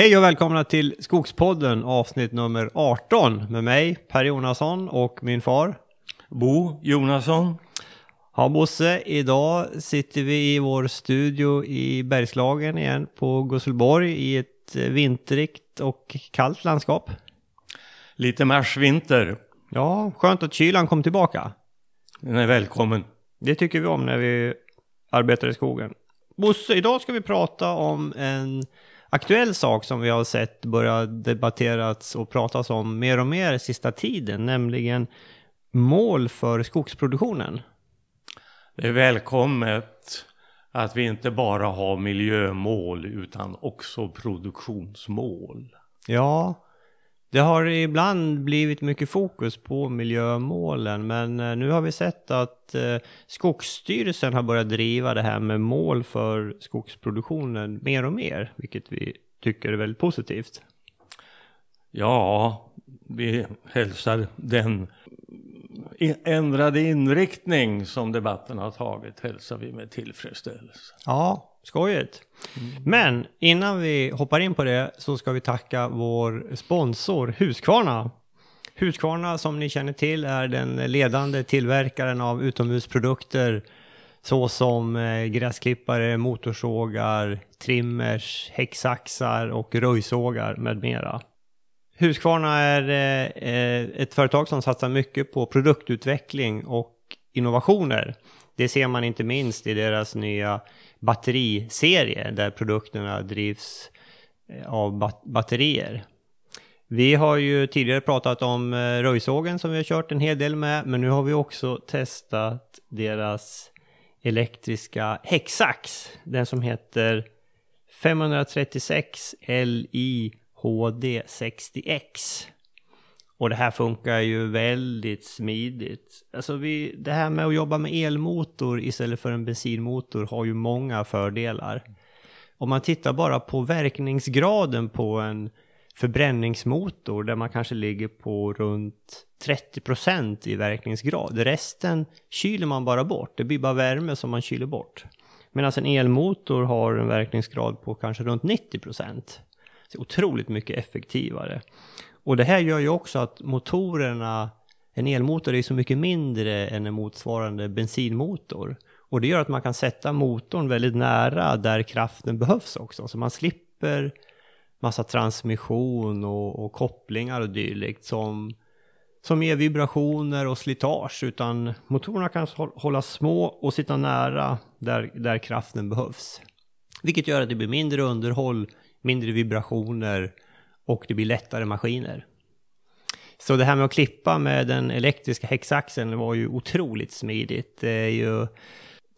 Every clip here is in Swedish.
Hej och välkomna till Skogspodden avsnitt nummer 18 med mig Per Jonasson och min far. Bo Jonasson. Ja Bosse, idag sitter vi i vår studio i Bergslagen igen på Gusselborg i ett vintrigt och kallt landskap. Lite marsvinter. Ja, skönt att kylan kom tillbaka. Den är välkommen. Det tycker vi om när vi arbetar i skogen. Bosse, idag ska vi prata om en aktuell sak som vi har sett börja debatteras och pratas om mer och mer sista tiden, nämligen mål för skogsproduktionen. Det är välkommet att vi inte bara har miljömål utan också produktionsmål. Ja, det har ibland blivit mycket fokus på miljömålen, men eh, nu har vi sett att eh, Skogsstyrelsen har börjat driva det här med mål för skogsproduktionen mer och mer, vilket vi tycker är väldigt positivt. Ja, vi hälsar den ändrade inriktning som debatten har tagit hälsar vi med tillfredsställelse. Ja, skojigt. Men innan vi hoppar in på det så ska vi tacka vår sponsor Husqvarna. Husqvarna som ni känner till är den ledande tillverkaren av utomhusprodukter såsom eh, gräsklippare, motorsågar, trimmers, häcksaxar och röjsågar med mera. Husqvarna är eh, ett företag som satsar mycket på produktutveckling och innovationer. Det ser man inte minst i deras nya batteriserie där produkterna drivs eh, av bat batterier. Vi har ju tidigare pratat om eh, röjsågen som vi har kört en hel del med, men nu har vi också testat deras elektriska häcksax, den som heter 536 Li HD60X. Och det här funkar ju väldigt smidigt. Alltså vi, det här med att jobba med elmotor istället för en bensinmotor har ju många fördelar. Om man tittar bara på verkningsgraden på en förbränningsmotor där man kanske ligger på runt 30% i verkningsgrad. Resten kyler man bara bort. Det blir bara värme som man kyler bort. Medan en elmotor har en verkningsgrad på kanske runt 90% otroligt mycket effektivare. Och det här gör ju också att motorerna, en elmotor är så mycket mindre än en motsvarande bensinmotor. Och det gör att man kan sätta motorn väldigt nära där kraften behövs också. Så man slipper massa transmission och, och kopplingar och dylikt som, som ger vibrationer och slitage. Utan motorerna kan hålla små och sitta nära där, där kraften behövs. Vilket gör att det blir mindre underhåll mindre vibrationer och det blir lättare maskiner. Så det här med att klippa med den elektriska häcksaxeln var ju otroligt smidigt. Det är ju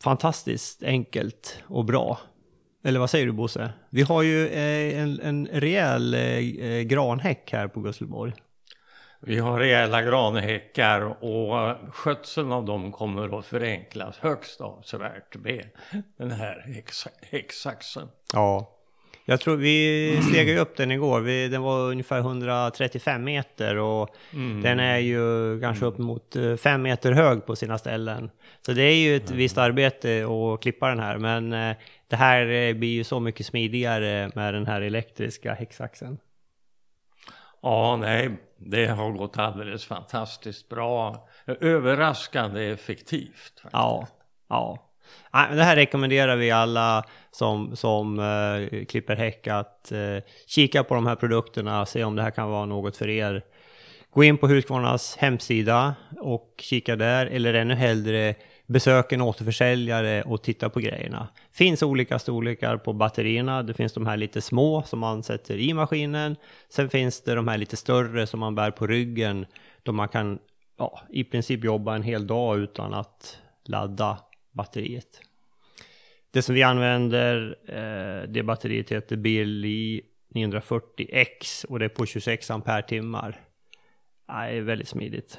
fantastiskt enkelt och bra. Eller vad säger du Bosse? Vi har ju eh, en, en rejäl eh, granhäck här på Gusselborg. Vi har rejäla granhäckar och skötseln av dem kommer att förenklas högst avsevärt med den här häcksaxen. Ja, jag tror vi stegade upp den igår. Vi, den var ungefär 135 meter och mm. den är ju kanske upp mot 5 eh, meter hög på sina ställen. Så det är ju ett mm. visst arbete att klippa den här. Men eh, det här eh, blir ju så mycket smidigare med den här elektriska häcksaxen. Ja, nej, det har gått alldeles fantastiskt bra. Överraskande effektivt. Faktiskt. Ja, ja. Det här rekommenderar vi alla som, som uh, klipper häck att uh, kika på de här produkterna, se om det här kan vara något för er. Gå in på Husqvarnas hemsida och kika där, eller ännu hellre besök en återförsäljare och titta på grejerna. Finns olika storlekar på batterierna. Det finns de här lite små som man sätter i maskinen. Sen finns det de här lite större som man bär på ryggen då man kan ja, i princip jobba en hel dag utan att ladda batteriet. Det som vi använder, eh, det batteriet heter BLI 940X och det är på 26 ampere-timmar. Det är väldigt smidigt.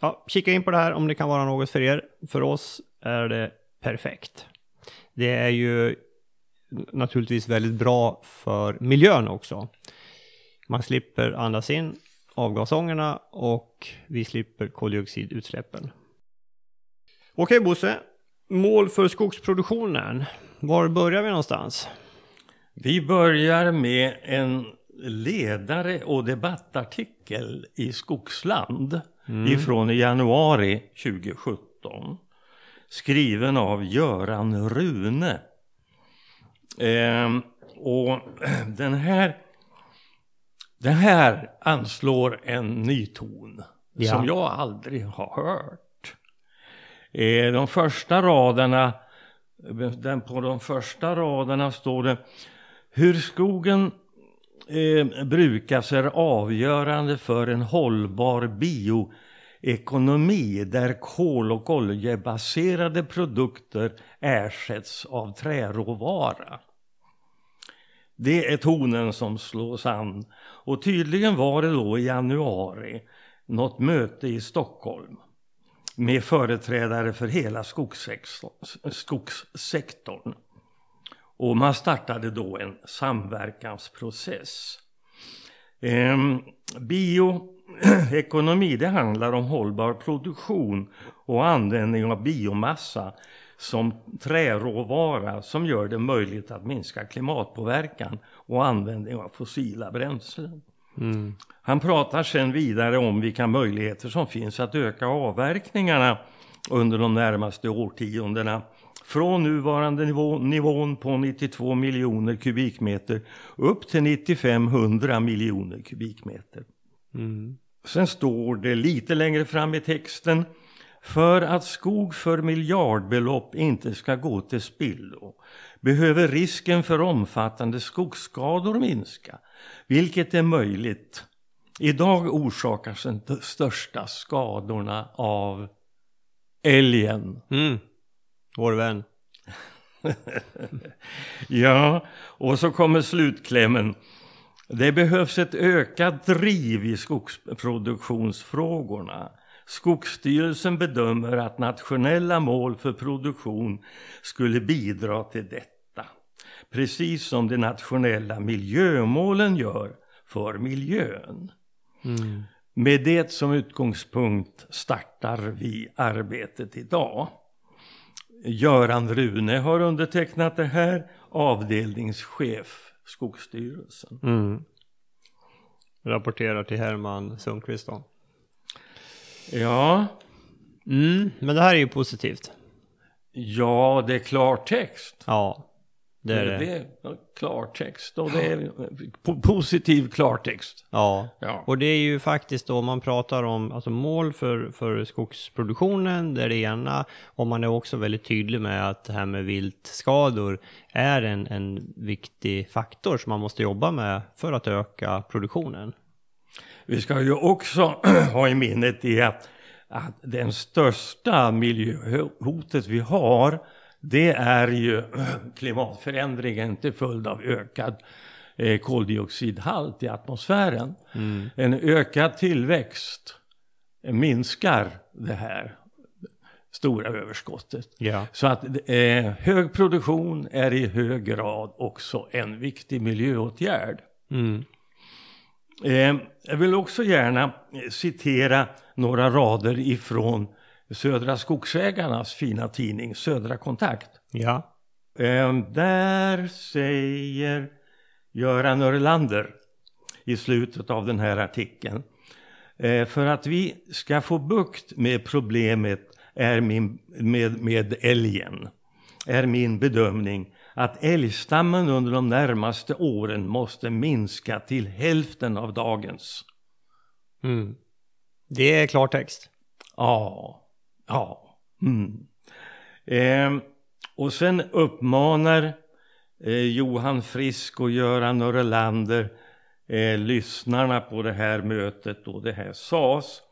Ja, kika in på det här om det kan vara något för er. För oss är det perfekt. Det är ju naturligtvis väldigt bra för miljön också. Man slipper andas in avgasångorna och vi slipper koldioxidutsläppen. Okej Bosse, Mål för skogsproduktionen. Var börjar vi någonstans? Vi börjar med en ledare och debattartikel i Skogsland mm. ifrån januari 2017. Skriven av Göran Rune. Eh, och den här, den här anslår en ny ton ja. som jag aldrig har hört. Eh, de första raderna, den, på de första raderna står det hur skogen eh, brukas är avgörande för en hållbar bioekonomi där kol och oljebaserade produkter ersätts av träråvara. Det är tonen som slås an. Och tydligen var det då i januari något möte i Stockholm med företrädare för hela skogssektorn. Och man startade då en samverkansprocess. Ehm, bioekonomi det handlar om hållbar produktion och användning av biomassa som träråvara som gör det möjligt att minska klimatpåverkan och användning av fossila bränslen. Mm. Han pratar sen vidare om vilka möjligheter som finns att öka avverkningarna under de närmaste årtiondena från nuvarande nivå, nivån på 92 miljoner kubikmeter upp till 95-100 miljoner kubikmeter. Mm. Sen står det lite längre fram i texten för att skog för miljardbelopp inte ska gå till spillo behöver risken för omfattande skogsskador minska, vilket är möjligt. Idag orsakas de största skadorna av älgen. Mm. Vår vän. ja, och så kommer slutklämmen. Det behövs ett ökat driv i skogsproduktionsfrågorna. Skogsstyrelsen bedömer att nationella mål för produktion skulle bidra till detta. Precis som de nationella miljömålen gör för miljön. Mm. Med det som utgångspunkt startar vi arbetet idag. Göran Rune har undertecknat det här, avdelningschef Skogsstyrelsen. Mm. Rapporterar till Herman Sundqvist då. Ja. Mm, men det här är ju positivt. Ja, det är klartext. Ja. Det är det. är klartext och det är positiv klartext. Ja. ja, och det är ju faktiskt då man pratar om alltså mål för, för skogsproduktionen, det är det ena. Och man är också väldigt tydlig med att det här med viltskador är en, en viktig faktor som man måste jobba med för att öka produktionen. Vi ska ju också ha i minnet det att, att den största miljöhotet vi har det är ju klimatförändringen till följd av ökad eh, koldioxidhalt i atmosfären. Mm. En ökad tillväxt minskar det här stora överskottet. Ja. Så att eh, hög produktion är i hög grad också en viktig miljöåtgärd. Mm. Eh, jag vill också gärna citera några rader ifrån Södra Skogsägarnas fina tidning Södra Kontakt. Ja. Eh, där säger Göran Örlander i slutet av den här artikeln. Eh, för att vi ska få bukt med problemet är min, med, med älgen är min bedömning att älgstammen under de närmaste åren måste minska till hälften av dagens. Mm. Det är klartext. Ja. Ja. Mm. Eh, och sen uppmanar eh, Johan Frisk och Göran Örlander eh, lyssnarna på det här mötet och det här sas.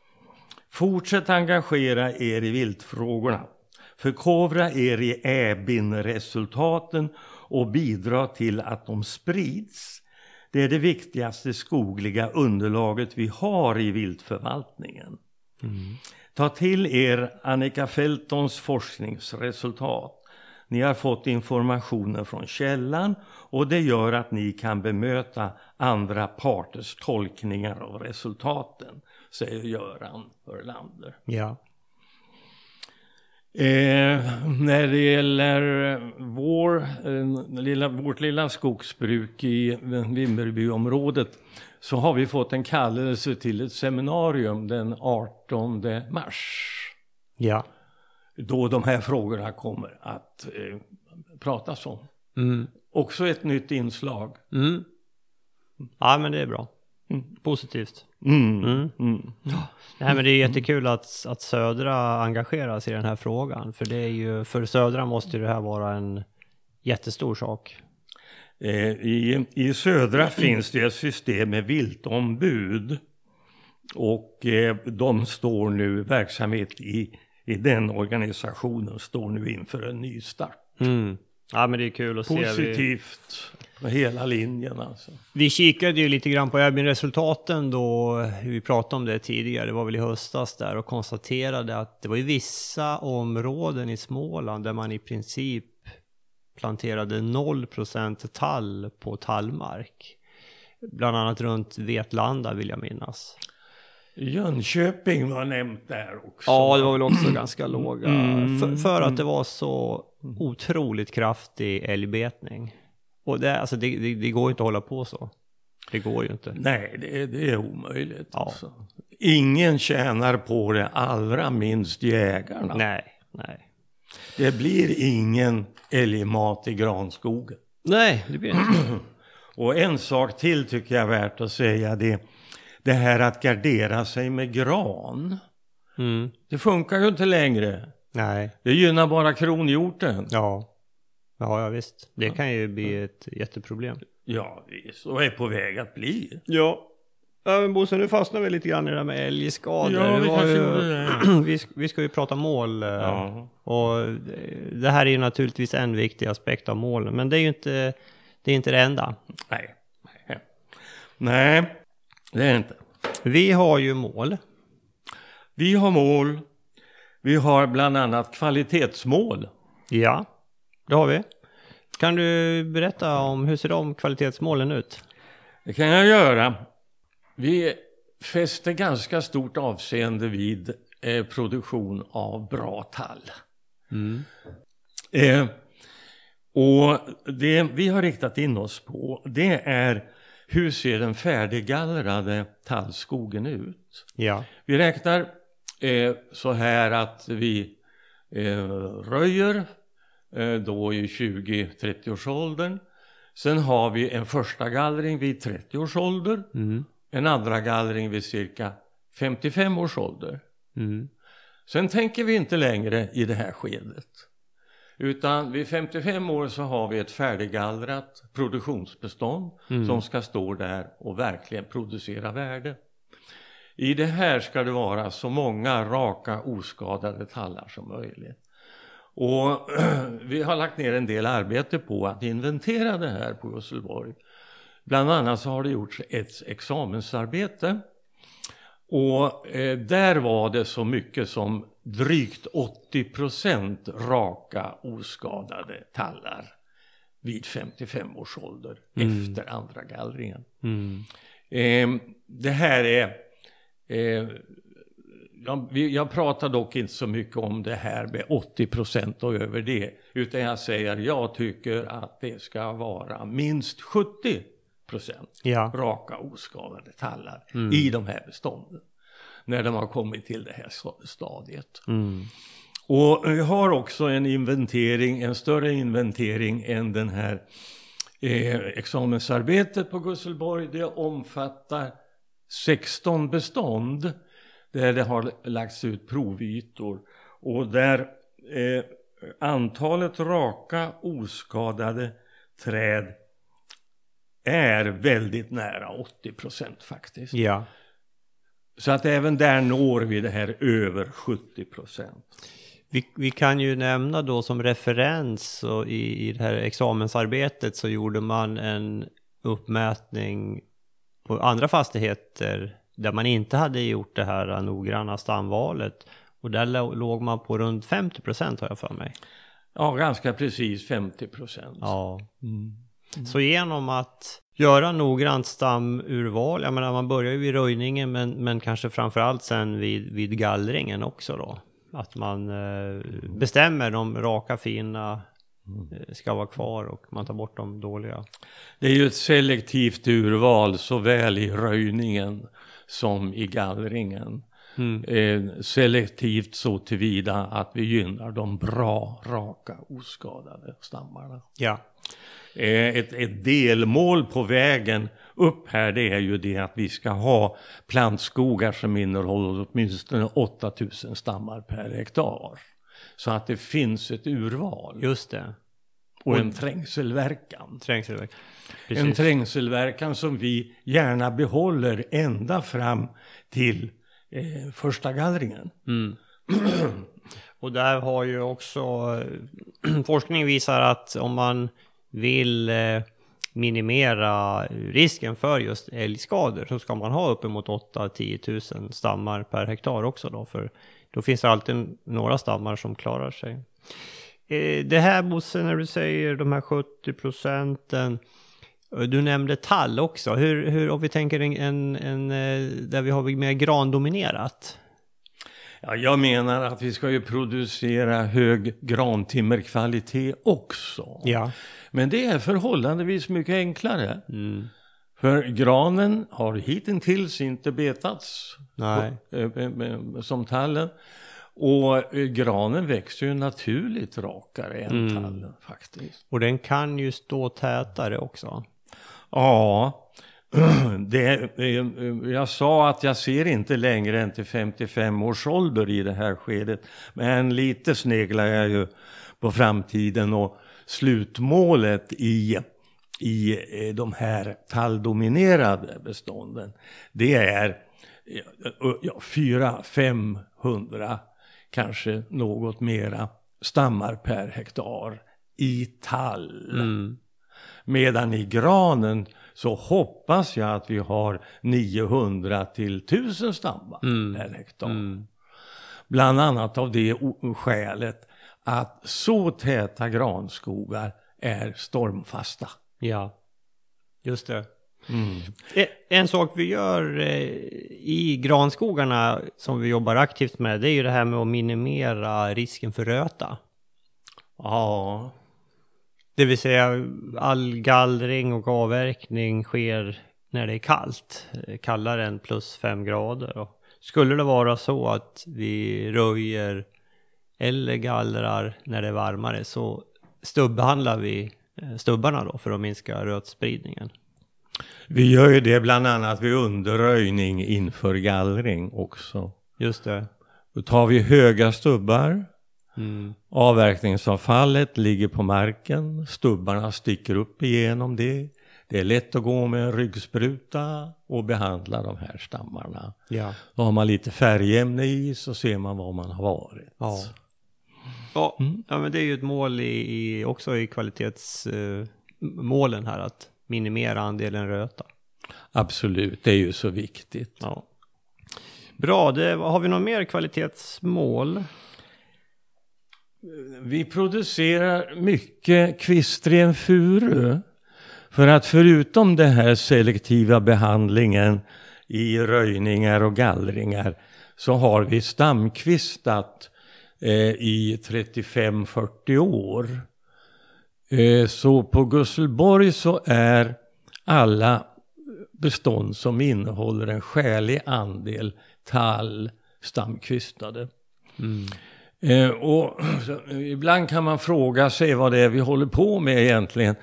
Fortsätt engagera er i viltfrågorna. Förkovra er i äbin-resultaten och bidra till att de sprids. Det är det viktigaste skogliga underlaget vi har i viltförvaltningen. Mm. Ta till er Annika Feltons forskningsresultat. Ni har fått informationen från källan och det gör att ni kan bemöta andra parters tolkningar av resultaten, säger Göran Örlander. Ja. Eh, när det gäller vår, eh, lilla, vårt lilla skogsbruk i Vimmerbyområdet så har vi fått en kallelse till ett seminarium den 18 mars. Ja. Då de här frågorna kommer att eh, pratas om. Mm. Också ett nytt inslag. Mm. Ja, men det är bra. Mm. Positivt. Mm. Mm. Mm. Nej, men det är jättekul att, att Södra engageras i den här frågan. För det är ju, för Södra måste det här vara en jättestor sak. Eh, I, I södra finns det ett system med viltombud. Och eh, de står nu, verksamhet i, i den organisationen står nu inför en ny start. Mm. Ja, men det är kul att se. Vi, Positivt med hela linjen alltså. vi kikade ju lite grann på resultaten då, vi pratade om det tidigare, det var väl i höstas där, och konstaterade att det var ju vissa områden i Småland där man i princip planterade 0% tall på tallmark. Bland annat runt Vetlanda vill jag minnas. Jönköping var nämnt där också. Ja, det var väl också ganska låga. Mm. För, för att det var så otroligt kraftig älgbetning. Och det, alltså det, det, det går ju inte att hålla på så. Det går ju inte. Nej, det, det är omöjligt. Ja. Alltså. Ingen tjänar på det, allra minst jägarna. Nej, nej. Det blir ingen älgmat i granskogen. Nej, det blir inte. Och en sak till tycker jag är värt att säga. Det, det här att gardera sig med gran. Mm. Det funkar ju inte längre. Nej, Det gynnar bara kronhjorten. ja. Ja, ja visst. Det kan ju bli ett jätteproblem. Ja, visst. Och är på väg att bli. Ja. Ja men Bosse, nu fastnar vi lite grann i det där med älgskador. Ja, Det vi kanske ju- gjorde vi, vi ska ju prata mål. eh, Ja. Och det- det här är ju naturligtvis en viktig aspekt av målen. Men det är ju inte det, är inte det enda. Nej. Nej. Nej, det är det inte. Vi har ju mål. Vi har mål. Vi har bland annat kvalitetsmål. Ja, det har vi. Kan du berätta om hur ser de kvalitetsmålen ut? Det kan jag göra. Vi fäster ganska stort avseende vid eh, produktion av bra tall. Eh, och det vi har riktat in oss på det är hur ser den färdiggallrade tallskogen ut? Ja. Vi räknar eh, så här att vi eh, röjer eh, då i 20-30-årsåldern. Sen har vi en första gallring vid 30 års ålder. Mm. En andra gallring vid cirka 55 års ålder. Mm. Sen tänker vi inte längre i det här skedet. Utan vid 55 år så har vi ett färdiggallrat produktionsbestånd som ska stå där och verkligen producera värde. I det här ska det vara så många raka oskadade tallar som möjligt. Och vi har lagt ner en del arbete på att inventera det här på Gusselborg. Bland annat så har det gjorts ett examensarbete och eh, där var det så mycket som drygt 80% raka oskadade tallar vid 55 års ålder efter andra gallringen. Mm. Eh, det här är... Eh, jag, jag pratar dock inte så mycket om det här med 80% och över det. Utan jag säger jag tycker att det ska vara minst 70% Ja. raka oskadade tallar i de här bestånden. När de har kommit till det här sta- stadiet. Mm. Och vi har också en inventering, en större inventering än den här eh, examensarbetet på Gusselborg. Det omfattar 16 bestånd där det har lagts ut provytor och där eh, antalet raka oskadade träd är väldigt nära 80 procent faktiskt. Ja. Så att även där når vi det här över 70 procent. Vi, vi kan ju nämna då som referens och i, i det här examensarbetet så gjorde man en uppmätning på andra fastigheter där man inte hade gjort det här noggranna stamvalet. Och där lå- låg man på runt 50 procent har jag för mig. Ja, ganska precis 50 procent. Ja. Så genom att göra noggrant stamurval, jag menar man börjar ju vid röjningen men, men kanske framförallt sen vid, vid gallringen också då. Att man eh, bestämmer de raka fina eh, ska vara kvar och man tar bort de dåliga. Det är ju ett selektivt urval såväl i röjningen som i gallringen. Mm. Eh, selektivt så tillvida att vi gynnar de bra, raka, oskadade stammarna. Ja. Eh, ett, ett delmål på vägen upp här det är ju det att vi ska ha plantskogar som innehåller åtminstone 8000 stammar per hektar. Så att det finns ett urval Just det. och en trängselverkan. Trängselverk. En trängselverkan som vi gärna behåller ända fram till eh, första gallringen. Mm. Och där har ju också eh, forskning visar att om man vill eh, minimera risken för just älgskador så ska man ha uppemot 8-10 000 stammar per hektar också då för då finns det alltid några stammar som klarar sig. Eh, det här Bosse, när du säger de här 70 procenten eh, du nämnde tall också. Hur, hur om vi tänker en, en, en där vi har mer grandominerat? Ja, jag menar att vi ska ju producera hög grantimmerkvalitet också. Ja. Men det är förhållandevis mycket enklare. Mm. För granen har hittills inte betats Nej. eh, eh, eh, som tallen. Och granen växer ju naturligt rakare än Mm. tallen faktiskt. Och den kan ju stå tätare också. Ja, det, eh, eh, jag sa att jag ser inte längre än till 55 års ålder i det här skedet. Men lite sneglar jag ju på framtiden och slutmålet i, i eh, de här talldominerade bestånden. Det är eh, ja, 400-500, kanske något mera stammar per hektar i tall. Mm. Medan i granen så hoppas jag att vi har 900 till 1000 stammar Mm. per hektar. Mm. Bland annat av det skälet att så täta granskogar är stormfasta. Ja, just det. E- En sak vi gör eh, i granskogarna som vi jobbar aktivt med det är ju det här med att minimera risken för röta. Ja, Det vill säga all gallring och avverkning sker när det är kallt. Kallare än plus fem grader. Och skulle det vara så att vi röjer eller gallrar när det är varmare så stubbehandlar vi eh, stubbarna då för att minska rötspridningen. vi gör ju det bland annat vid underröjning inför gallring också. Just det. Då tar vi höga stubbar Mm. Avverkningsavfallet ligger på marken, stubbarna sticker upp igenom det. Det är lätt att gå med en ryggspruta och behandla de här stammarna. Ja. Och har man lite färgämne i så ser man var man har varit. Ja. Ja, Mm. ja, men det är ju ett mål i, i också i kvalitetsmålen eh, här att minimera andelen röta. Absolut, det är ju så viktigt. Ja. Bra, det, har vi något mer kvalitetsmål? Vi producerar mycket kvistren furu. För att förutom den här selektiva behandlingen i röjningar och gallringar så har vi stamkvistat eh, i 35-40 år. Eh, så på Gusselborg så är alla bestånd som innehåller en skälig andel tall stamkvistade. Mm. Eh, och så, eh, ibland kan man fråga sig vad det är vi håller på med egentligen.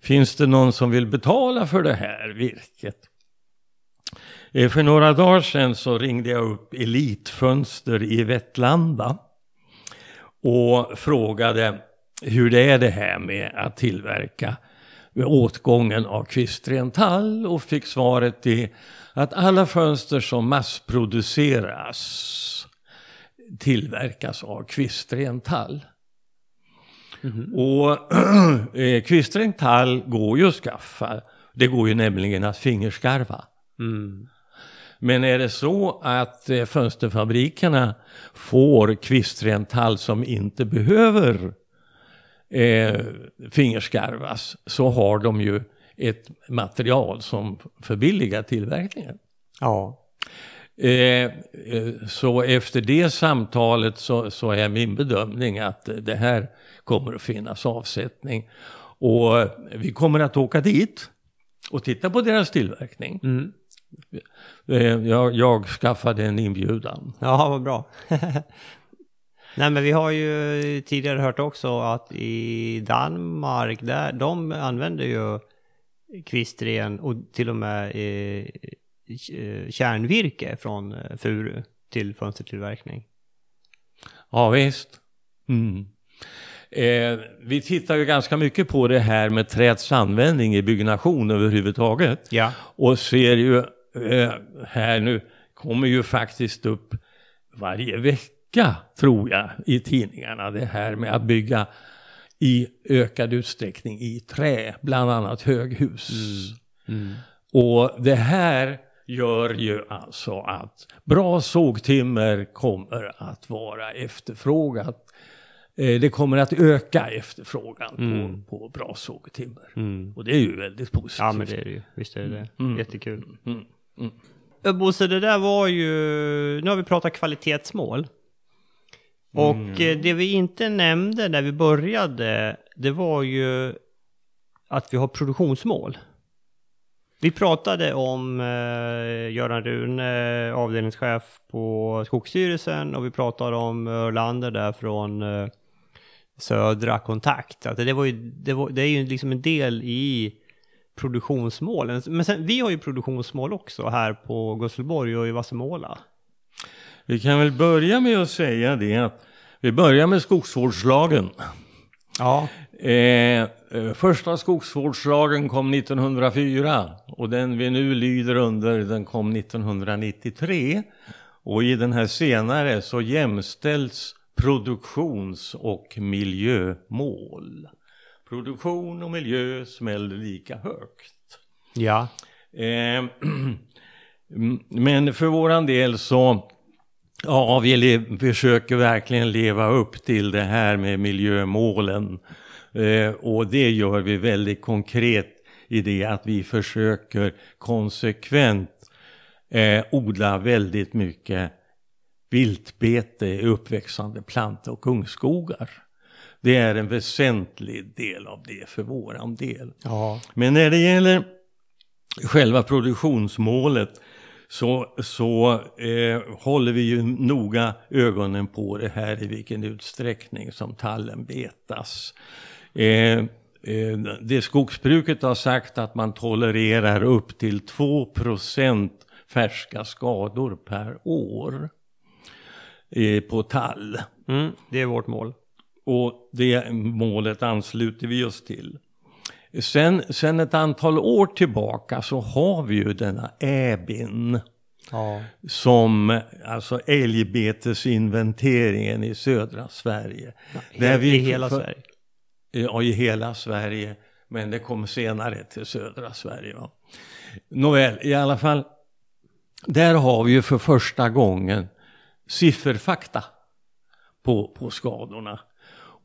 Finns det någon som vill betala för det här virket? Eh, för några dagar sedan så ringde jag upp Elitfönster i Vetlanda och frågade hur det är det här med att tillverka åtgången av kvistren tall och fick svaret det att alla fönster som massproduceras tillverkas av kvistren tall. Och eh, kvistren tall går ju att skaffa. Det går ju nämligen att fingerskarva. Mm. Men är det så att eh, fönsterfabrikerna får kvistren tall som inte behöver eh, fingerskarvas så har de ju ett material som förbilligar tillverkningen. Ja. Eh, eh, så efter det samtalet så, så är min bedömning att det här kommer att finnas avsättning. Och vi kommer att åka dit och titta på deras tillverkning. Mm. Eh, jag, jag skaffade en inbjudan. Ja, vad bra. Nej, men vi har ju tidigare hört också att i Danmark, där, de använder ju kvistren och till och med eh kärnvirke från eh, furu till fönstertillverkning. Ja, visst. Mm. Eh, vi tittar ju ganska mycket på det här med träds användning i byggnation överhuvudtaget. Ja. Och ser ju eh, här nu, kommer ju faktiskt upp varje vecka tror jag i tidningarna det här med att bygga i ökad utsträckning i trä, bland annat höghus. Mm. Mm. Och det här gör ju alltså att bra sågtimmer kommer att vara efterfrågat Eh, det kommer att öka efterfrågan mm. på, på bra sågtimmer. Mm. Och det är ju väldigt positivt. Ja men det är det ju, visst är det det. Mm. Jättekul. Mm. Mm. Bosse, det där var ju, nu har vi pratat kvalitetsmål. Och Mm. eh, det vi inte nämnde när vi började, det var ju att vi har produktionsmål. Vi pratade om eh, Göran Rune, avdelningschef på Skogsstyrelsen, och vi pratade om Örlander där från eh, Södra Kontakt. Att det, var ju, det, var, det är ju liksom en del i produktionsmålen. Men sen, vi har ju produktionsmål också här på Gusselborg och i Vassemåla. Vi kan väl börja med att säga det att vi börjar med skogsvårdslagen. Ja. Eh, eh, första skogsvårdslagen kom 1904 och den vi nu lyder under den kom 1993. Och i den här senare så jämställs produktions och miljömål. Produktion och miljö smäller lika högt. Ja. Eh, men för våran del så Ja, vi försöker verkligen leva upp till det här med miljömålen. Eh, och det gör vi väldigt konkret i det att vi försöker konsekvent eh, odla väldigt mycket viltbete i uppväxande plante och ungskogar. Det är en väsentlig del av det för våran del. Ja. Men när det gäller själva produktionsmålet så, så eh, håller vi ju noga ögonen på det här i vilken utsträckning som tallen betas. Eh, eh, det skogsbruket har sagt att man tolererar upp till 2% färska skador per år eh, på tall. Mm, det är vårt mål. Och det målet ansluter vi oss till. Sen, sen ett antal år tillbaka så har vi ju denna ÄBIN Ja. som alltså älgbetesinventeringen i södra Sverige. Där vi I hela för- Sverige. Ja, i hela Sverige. Men det kom senare till södra Sverige. Va? Nåväl, i alla fall. Där har vi ju för första gången sifferfakta på, på skadorna.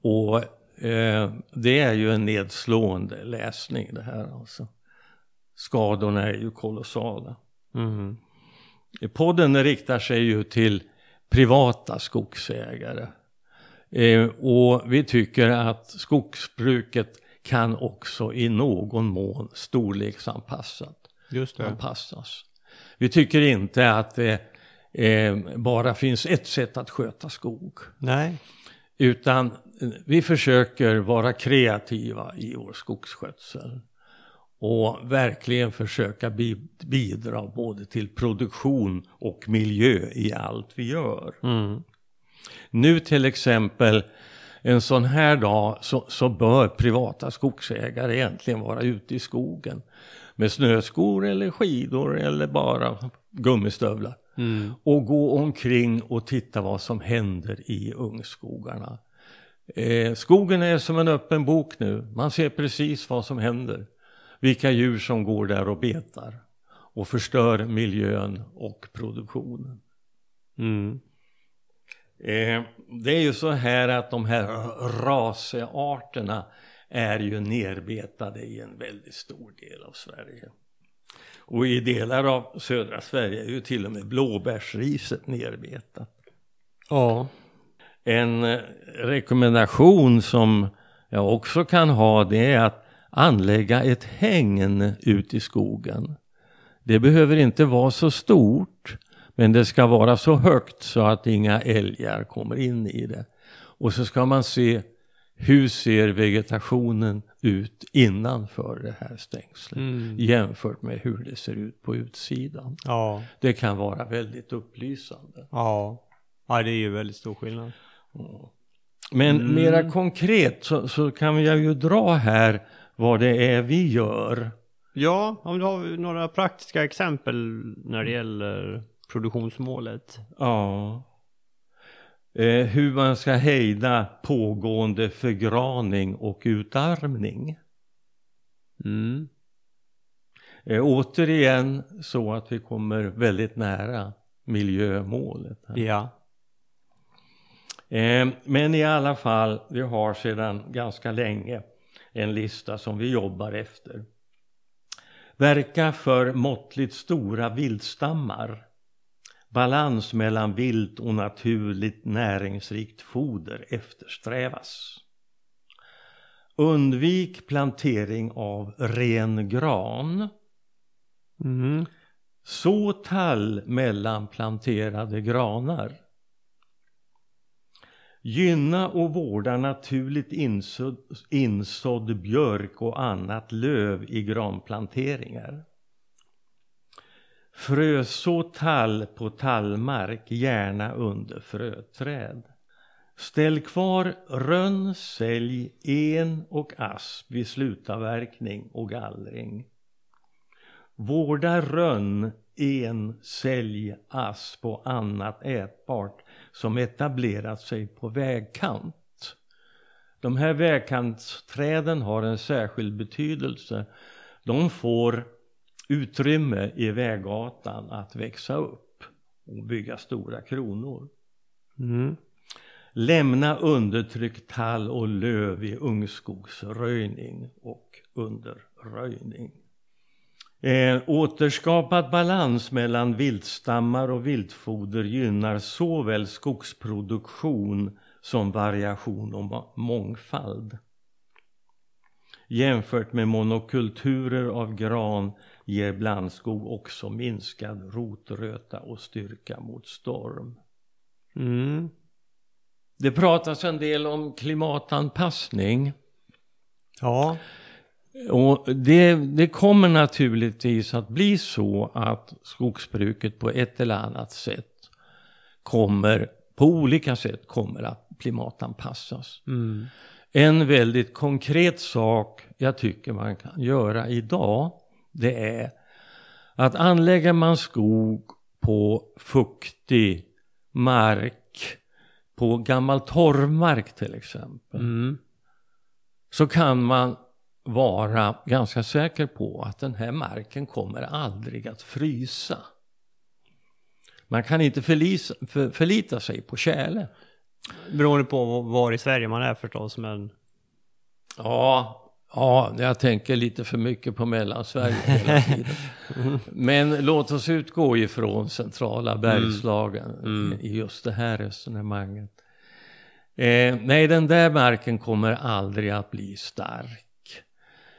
Och eh, det är ju en nedslående läsning det här alltså. Skadorna är ju kolossala. Mm. Podden riktar sig ju till privata skogsägare. Eh, och vi tycker att skogsbruket kan också i någon mån storleksanpassat Just det. anpassas. Vi tycker inte att det eh, bara finns ett sätt att sköta skog. Nej. Utan eh, vi försöker vara kreativa i vår skogsskötsel. Och verkligen försöka bi- bidra både till produktion och miljö i allt vi gör. Mm. Nu till exempel en sån här dag så, så bör privata skogsägare egentligen vara ute i skogen. Med snöskor eller skidor eller bara gummistövlar. Mm. Och gå omkring och titta vad som händer i ungskogarna. Eh, skogen är som en öppen bok nu. Man ser precis vad som händer. Vilka djur som går där och betar. Och förstör miljön och produktionen. Mm. Eh, det är ju så här att de här rasearterna är ju nerbetade i en väldigt stor del av Sverige. Och i delar av södra Sverige är ju till och med blåbärsriset nerbetat. Ja. En eh, rekommendation som jag också kan ha det är att anlägga ett hägn ut i skogen. Det behöver inte vara så stort men det ska vara så högt så att inga älgar kommer in i det. Och så ska man se hur ser vegetationen ut innanför det här stängslet Mm. jämfört med hur det ser ut på utsidan. Ja. Det kan vara väldigt upplysande. Ja. Ja, det är ju väldigt stor skillnad. Men Mm. mera konkret så, så kan jag ju dra här vad det är vi gör. Ja, om du har några praktiska exempel när det gäller produktionsmålet. Ja. Eh, hur man ska hejda pågående förgraning och utarmning. Mm. Eh, återigen så att vi kommer väldigt nära miljömålet. Här. Ja. Eh, men i alla fall, vi har sedan ganska länge en lista som vi jobbar efter. Verka för måttligt stora viltstammar. Balans mellan vilt och naturligt näringsrikt foder eftersträvas. Undvik plantering av ren gran. Mm. Så tall mellan planterade granar. Gynna och vårda naturligt insådd, insådd björk och annat löv i granplanteringar. Fröså tall på tallmark, gärna under fröträd. Ställ kvar rönn, sälj, en och asp vid slutavverkning och gallring. Vårda rönn, en, sälj, asp och annat ätbart som etablerat sig på vägkant. De här vägkantsträden har en särskild betydelse. De får utrymme i väggatan att växa upp och bygga stora kronor. Mm. Lämna undertryckt tall och löv i ungskogsröjning och underröjning. Eh, återskapad balans mellan viltstammar och viltfoder gynnar såväl skogsproduktion som variation och mångfald. Jämfört med monokulturer av gran ger blandskog också minskad rotröta och styrka mot storm. Mm. Det pratas en del om klimatanpassning. Ja. Och det, det kommer naturligtvis att bli så att skogsbruket på ett eller annat sätt kommer, på olika sätt kommer att klimatanpassas. Mm. En väldigt konkret sak jag tycker man kan göra idag det är att anlägger man skog på fuktig mark, på gammal torvmark till exempel, Mm. så kan man vara ganska säker på att den här marken kommer aldrig att frysa. Man kan inte förlisa, för, förlita sig på tjäle. Beroende på var i Sverige man är förstås, men Ja, ja, jag tänker lite för mycket på Mellansverige hela tiden. Men låt oss utgå ifrån centrala Bergslagen Mm. i just det här resonemanget. Eh, nej, den där marken kommer aldrig att bli stark.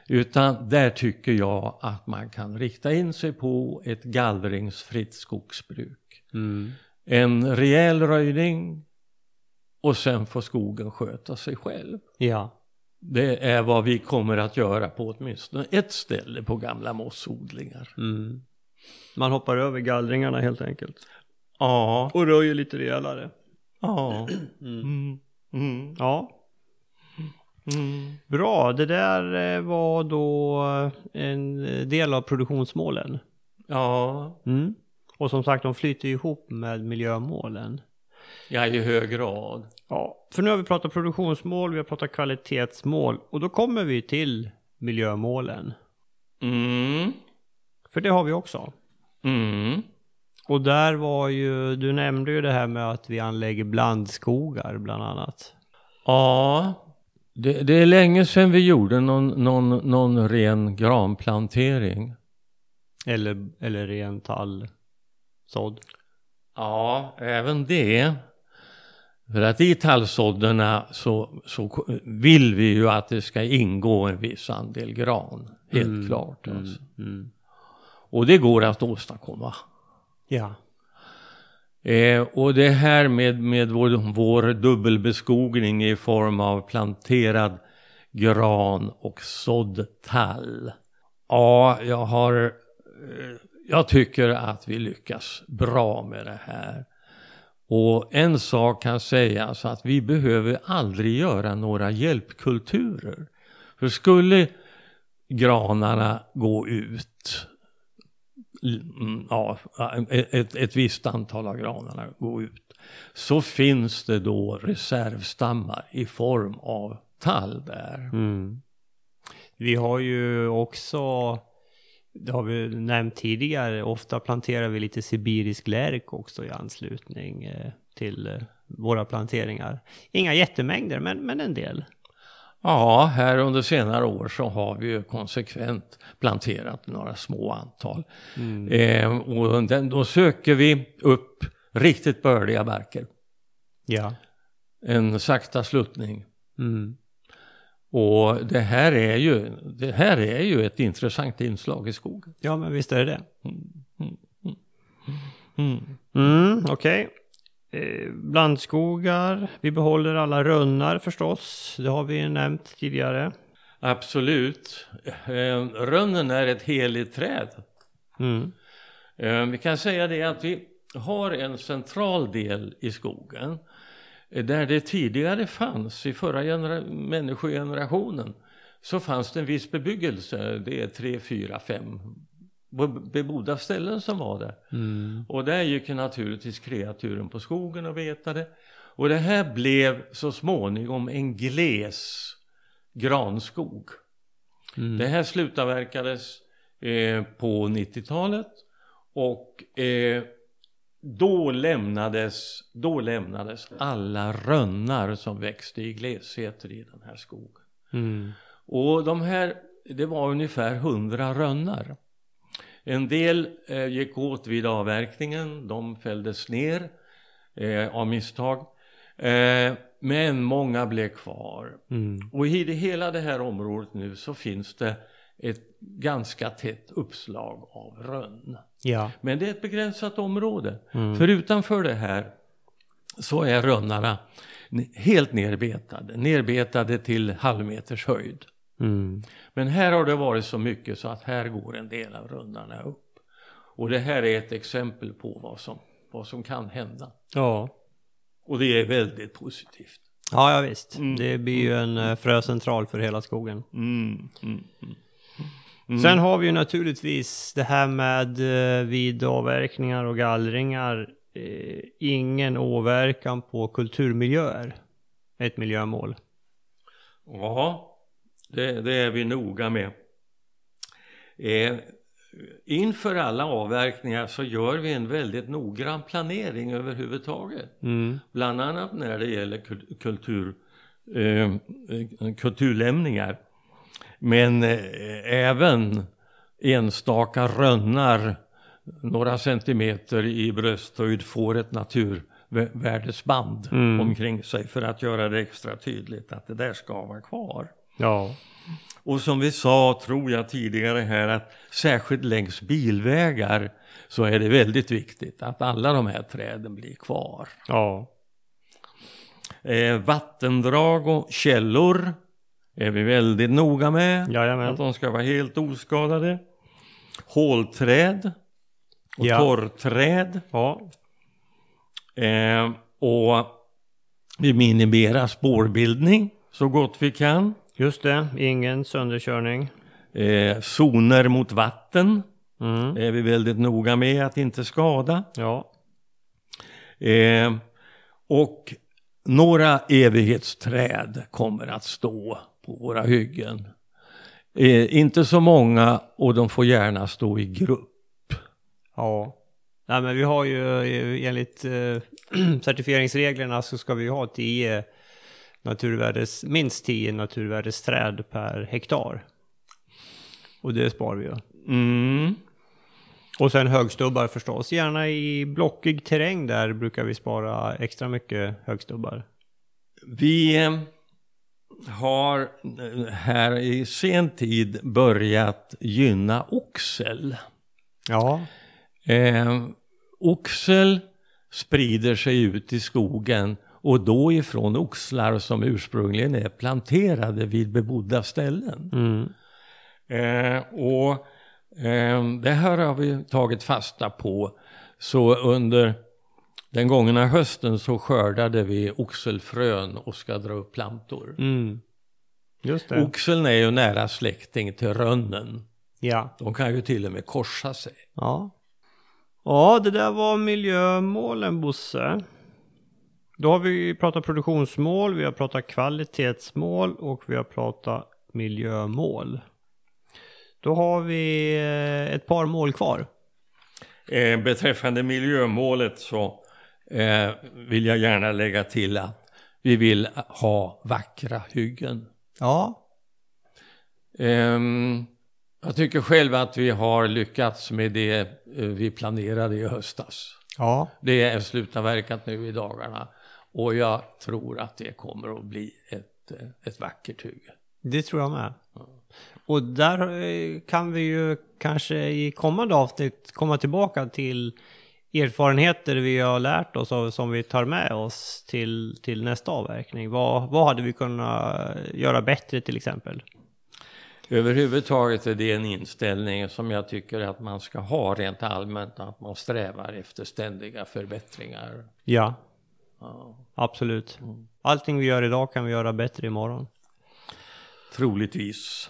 Utan där tycker jag att man kan rikta in sig på ett gallringsfritt skogsbruk. mm. En rejäl röjning och sen får skogen sköta sig själv. ja. Det är vad vi kommer att göra på åtminstone ett ställe på gamla mossodlingar. Mm. Man hoppar över gallringarna helt enkelt. Ja, Och röjer lite rejälare. ja. Mm. Mm, mm, Ja, mm. bra. Det där eh, var då en del av produktionsmålen. Ja, Mm. Och som sagt, de flyter ihop med miljömålen. Ja, i hög grad. Ja, för nu har vi pratat produktionsmål, vi har pratat kvalitetsmål och då kommer vi till miljömålen. Mm, För det har vi också. mm. Och där var ju, du nämnde ju det här med att vi anlägger blandskogar bland annat. Ja, det, det är länge sedan vi gjorde någon, någon, någon ren granplantering. Eller, eller ren tallsådd. Ja, även det. För att i tallsådderna så, så vill vi ju att det ska ingå en viss andel gran. Helt Mm, klart. Alltså. Mm. Och det går att åstadkomma. Ja. Eh, och det här med, med vår, vår dubbelbeskogning i form av planterad gran och sådd tall. Ja, jag har, eh, jag tycker att vi lyckas bra med det här. Och en sak kan sägas att vi behöver aldrig göra några hjälpkulturer. För skulle granarna gå ut mm, ja, ett, ett visst antal av granarna gå ut så finns det då reservstammar i form av tall där. Mm. Vi har ju också, det har vi nämnt tidigare, ofta planterar vi lite sibirisk lärk också i anslutning eh, till eh, våra planteringar. Inga jättemängder, men, men en del. Ja, här under senare år så har vi ju konsekvent planterat några små antal. Eh, och den, då söker vi upp riktigt bördiga marker. Ja. En sakta sluttning. Mm. Och det här är ju, det här är ju ett intressant inslag i skogen. Ja, men visst är det det. Mm. Mm, okej. Eh, blandskogar, vi behåller alla runnar förstås. Det har vi nämnt tidigare. Absolut. Eh, rönnen är ett heligt träd. Mm. Eh, vi kan säga det att vi har en central del i skogen där det tidigare fanns i förra genera- människogenerationen så fanns det en viss bebyggelse. Det är tre, fyra, fem be- bebodda ställen som var där. Mm. Och där gick ju naturligtvis kreaturen på skogen och betade. Och det här blev så småningom en gles granskog. Mm. Det här slutavverkades eh, på 90-talet och eh, då, lämnades, då lämnades alla rönnar som växte i glesheter i den här skogen. Mm. Och de här, det var ungefär 100 rönnar. En del eh, gick åt vid avverkningen, de fälldes ner eh, av misstag. Eh, men många blev kvar. Mm. Och i det, hela det här området nu så finns det ett ganska tätt uppslag av rönn. Ja. Men det är ett begränsat område. Mm. För utanför det här så är rönnarna helt nerbetade. Nerbetade till halvmeters höjd. Mm. Men här har det varit så mycket så att här går en del av rönnarna upp. Och det här är ett exempel på vad som, vad som kan hända. Ja. Och det är väldigt positivt. Ja, ja visst. Mm. Det blir ju en eh, fröcentral för hela skogen. Mm, mm. Sen har vi ju naturligtvis det här med eh, vid avverkningar och gallringar. Eh, ingen åverkan på kulturmiljöer. Ett miljömål. Ja, det, det är vi noga med. Eh, inför alla avverkningar så gör vi en väldigt noggrann planering överhuvudtaget. Mm. Bland annat när det gäller kul- kultur, eh, eh, kulturlämningar. Men eh, även enstaka rönnar några centimeter i brösthöjd får ett naturvärdesband Mm. omkring sig för att göra det extra tydligt att det där ska vara kvar. Ja. Och som vi sa, tror jag tidigare här, att särskilt längs bilvägar så är det väldigt viktigt att alla de här träden blir kvar. Ja. Eh, vattendrag och källor är vi väldigt noga med. Jajamän. Att de ska vara helt oskadade. Hålträd och Ja. torrträd. Ja. Eh, och vi minimerar spårbildning så gott vi kan. Just det. Ingen sönderkörning. Eh, zoner mot vatten Mm. är vi väldigt noga med att inte skada. Ja. Eh, och några evighetsträd kommer att stå på våra hyggen. Eh, inte så många och de får gärna stå i grupp. Ja. Nej men vi har ju eh, enligt eh, certifieringsreglerna så ska vi ha 10 naturvärdes, minst 10 naturvärdesträd per hektar. Och det sparar vi ju. Mm. Och sen högstubbar förstås. Gärna i blockig terräng där brukar vi spara extra mycket högstubbar. Vi eh, har eh, här i sen tid börjat gynna oxel. Ja. Eh, oxel sprider sig ut i skogen och då ifrån oxlar som ursprungligen är planterade vid bebodda ställen. Mm. Eh, och eh, det här har vi tagit fasta på. Så under den gångna hösten så skördade vi oxelfrön och ska dra upp plantor. Mm. Just det. Oxeln är ju nära släkting till rönnen. Ja. De kan ju till och med korsa sig. Ja. Ja, det där var miljömålen Bosse. Då har vi pratat produktionsmål, vi har pratat kvalitetsmål och vi har pratat miljömål. Då har vi eh, ett par mål kvar. Eh, beträffande miljömålet så eh, vill jag gärna lägga till att vi vill ha vackra hyggen. Ja. Ehm, jag tycker själv att vi har lyckats med det eh, vi planerade i höstas. Ja. Det är slutavverkat nu i dagarna och jag tror att det kommer att bli ett, eh, ett vackert hygge. Det tror jag med. Och där eh, kan vi ju kanske i kommande avsnitt komma tillbaka till erfarenheter vi har lärt oss av som vi tar med oss till, till nästa avverkning. Vad, vad hade vi kunnat göra bättre till exempel? Överhuvudtaget är det en inställning som jag tycker att man ska ha rent allmänt, att man strävar efter ständiga förbättringar. Ja, Ja, absolut. Allting vi gör idag kan vi göra bättre imorgon. troligtvis.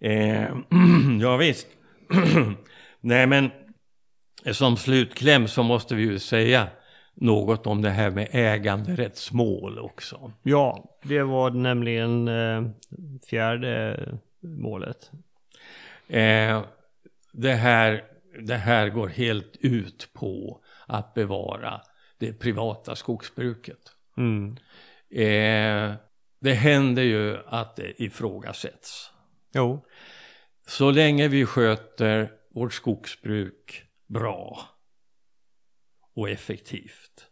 Eh, ja visst. Nej men som slutkläm så måste vi ju säga något om det här med äganderättsmål också. Ja, det var nämligen eh, fjärde målet. Eh, det, här, det här går helt ut på att bevara det privata skogsbruket. Mm. Eh, det händer ju att det ifrågasätts. Jo, Så länge vi sköter vårt skogsbruk bra och effektivt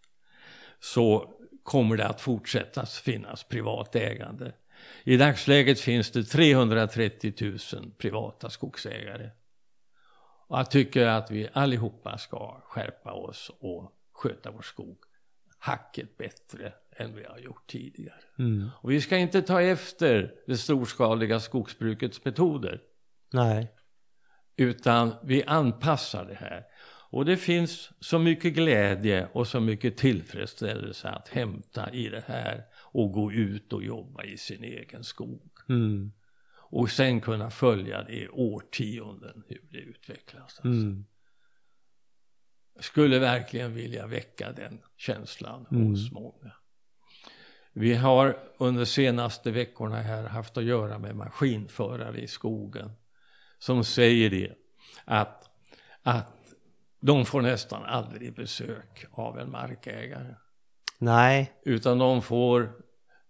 så kommer det att fortsätta finnas privat ägande. I dagsläget finns det 330 000 privata skogsägare. Och jag tycker att vi allihopa ska skärpa oss och sköta vår skog hacket bättre än vi har gjort tidigare. mm. Och vi ska inte ta efter det storskaliga skogsbrukets metoder nej. Utan vi anpassar det här. Och det finns så mycket glädje och så mycket tillfredsställelse att hämta i det här och gå ut och jobba i sin egen skog. Mm. Och sen kunna följa det i årtionden hur det utvecklas. Alltså. Mm. Skulle verkligen vilja väcka den känslan Mm. hos många. Vi har under senaste veckorna här haft att göra med maskinförare i skogen som säger det att, att de får nästan aldrig besök av en markägare Nej. utan de får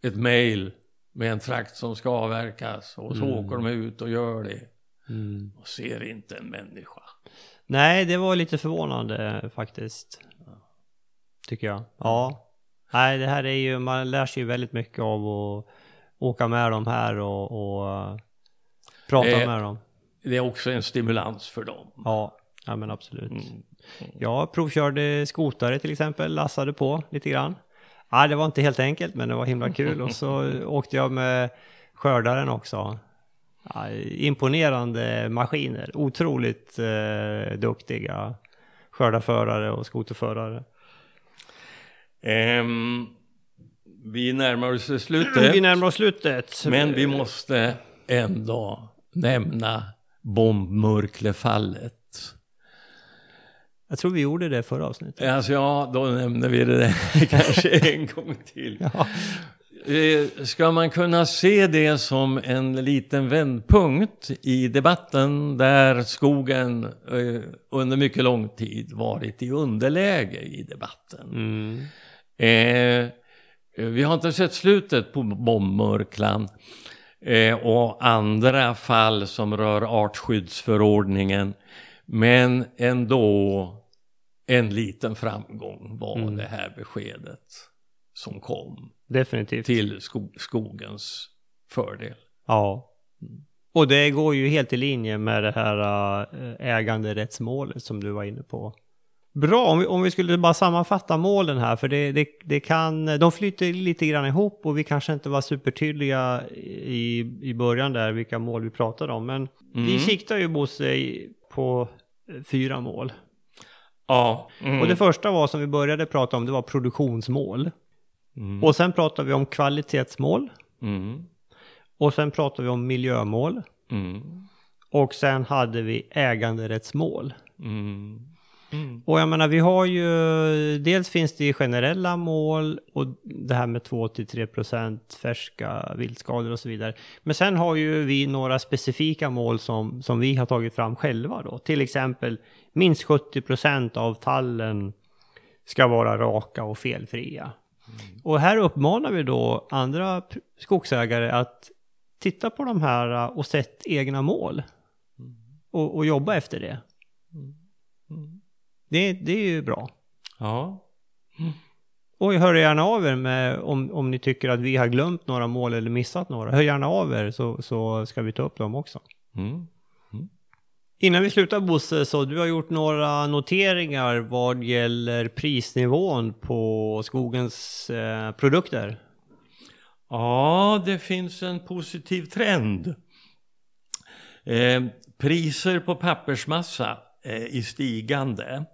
ett mejl med en trakt som ska avverkas och så Mm. åker de ut och gör det Mm. och ser inte en människa. Nej, det var lite förvånande faktiskt. Tycker jag. Ja. Nej, det här är ju, man lär sig ju väldigt mycket av att åka med dem här och, och uh, prata Eh, med dem. Det är också en stimulans för dem. Ja, ja men absolut. Mm. Jag provkörde skotare till exempel, lassade på lite grann. Ja, det var inte helt enkelt, men det var himla kul. Och så åkte jag med skördaren också. Ja, imponerande maskiner, otroligt eh, duktiga skördarförare och skoterförare. Ehm, vi närmar oss slutet. Vi närmar oss slutet. Men vi måste ändå nämna bombmurklefallet. Jag tror vi gjorde det förra avsnittet. Alltså ja, då nämner vi det kanske en gång till. Ja. Eh, Ska man kunna se det som en liten vändpunkt i debatten där skogen eh, under mycket lång tid varit i underläge i debatten? Mm. Eh, vi har inte sett slutet på bombmurklan eh, och andra fall som rör artskyddsförordningen. Men ändå en liten framgång var Mm. det här beskedet som kom Definitivt. till sko skogens fördel. Ja. Och det går ju helt i linje med det här äh, äganderättsmålet som du var inne på. Bra, om vi, om vi skulle bara sammanfatta målen här, för det, det, det kan, de flyter lite grann ihop och vi kanske inte var supertydliga i, i början där vilka mål vi pratade om, men vi Mm. siktar ju Bosse på fyra mål. Ja. Mm. Och det första var som vi började prata om, det var produktionsmål. Mm. Och sen pratade vi om kvalitetsmål. Mm. Och sen pratade vi om miljömål. Mm. Och sen hade vi äganderättsmål. Mm. Mm. Och jag menar, vi har ju, dels finns det generella mål och det här med 2-3% färska viltskador och så vidare. Men sen har ju vi några specifika mål som, som vi har tagit fram själva då. Till exempel minst 70% av tallen ska vara raka och felfria. Och här uppmanar vi då andra skogsägare att titta på de här uh, och sätt egna mål. Och, och jobba efter det. Mm. Det, det är ju bra. Ja. Och hör gärna av er med om, om ni tycker att vi har glömt några mål eller missat några. Hör gärna av er så, så ska vi ta upp dem också. Mm. Innan vi slutar Bosse, så du har gjort några noteringar vad gäller prisnivån på skogens eh, produkter. Ja, det finns en positiv trend. Eh, priser på pappersmassa i stigande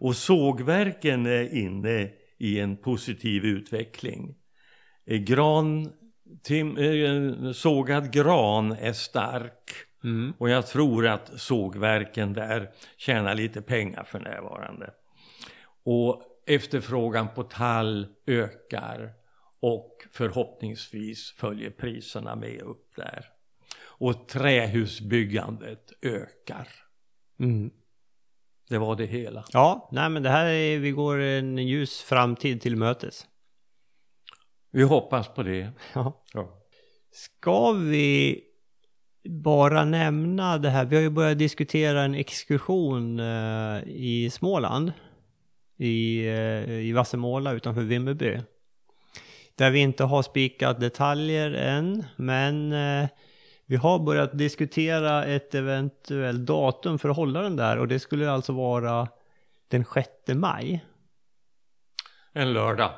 och sågverken är inne i en positiv utveckling. Eh, gran, tim, eh, sågad gran är stark Mm. och jag tror att sågverken där tjänar lite pengar för närvarande. Och efterfrågan på tall ökar och förhoppningsvis följer priserna med upp där. Och trähusbyggandet ökar. Mm. Det var det hela. Ja, nej men det här är, vi går en ljus framtid till mötes. Vi hoppas på det. Ja. Ja. Ska vi bara nämna det här, vi har ju börjat diskutera en exkursion eh, i Småland. I, eh, i Vassemåla utanför Vimmerby. Där vi inte har spikat detaljer än, men eh, vi har börjat diskutera ett eventuellt datum för att hålla den där och det skulle alltså vara den 6 maj. En lördag.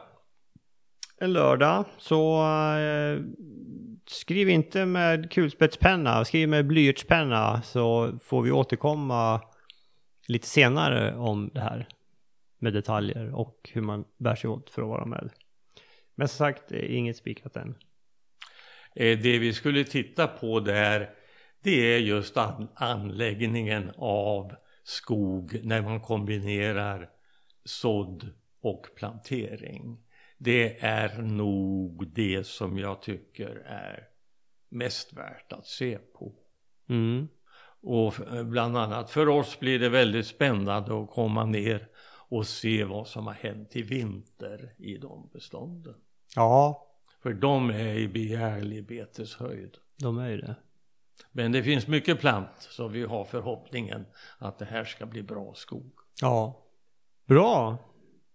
en lördag. Så eh, skriv inte med kulspetspenna, skriv med blyertspenna så får vi återkomma lite senare om det här med detaljer och hur man bär sig åt för att vara med. Men som sagt, inget spikat än. Eh, Det vi skulle titta på där det är just an anläggningen av skog när man kombinerar sådd och plantering. Det är nog det som jag tycker är mest värt att se på. Mm. Och bland annat för oss blir det väldigt spännande att komma ner och se vad som har hänt i vinter i de bestånden. Ja, För de är i begärlig beteshöjd. de är ju det. Men det finns mycket plant så vi har förhoppningen att det här ska bli bra skog. Ja. Bra.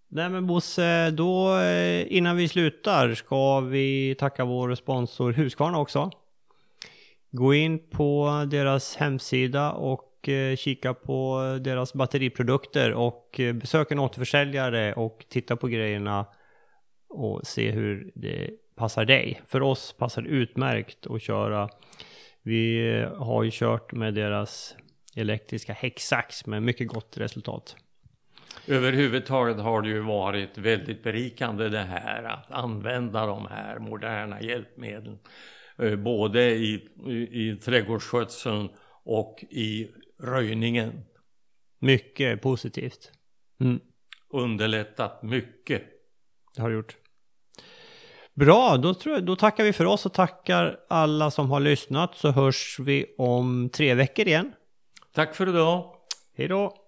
Nej men Bosse, då eh, innan vi slutar ska vi tacka vår sponsor Husqvarna också. Gå in på deras hemsida och eh, kika på deras batteriprodukter och eh, besök en återförsäljare och titta på grejerna och se hur det passar dig. För oss passar det utmärkt att köra. Vi har ju kört med deras elektriska häcksax med mycket gott resultat. Överhuvudtaget har det ju varit väldigt berikande det här att använda de här moderna hjälpmedlen. eh, Både i, i, i trädgårdsskötseln och i röjningen. Mycket positivt. Mm, Underlättat mycket. det har det gjort. Bra, då, tror jag, då tackar vi för oss och tackar alla som har lyssnat så hörs vi om tre veckor igen. Tack för idag. Hej då!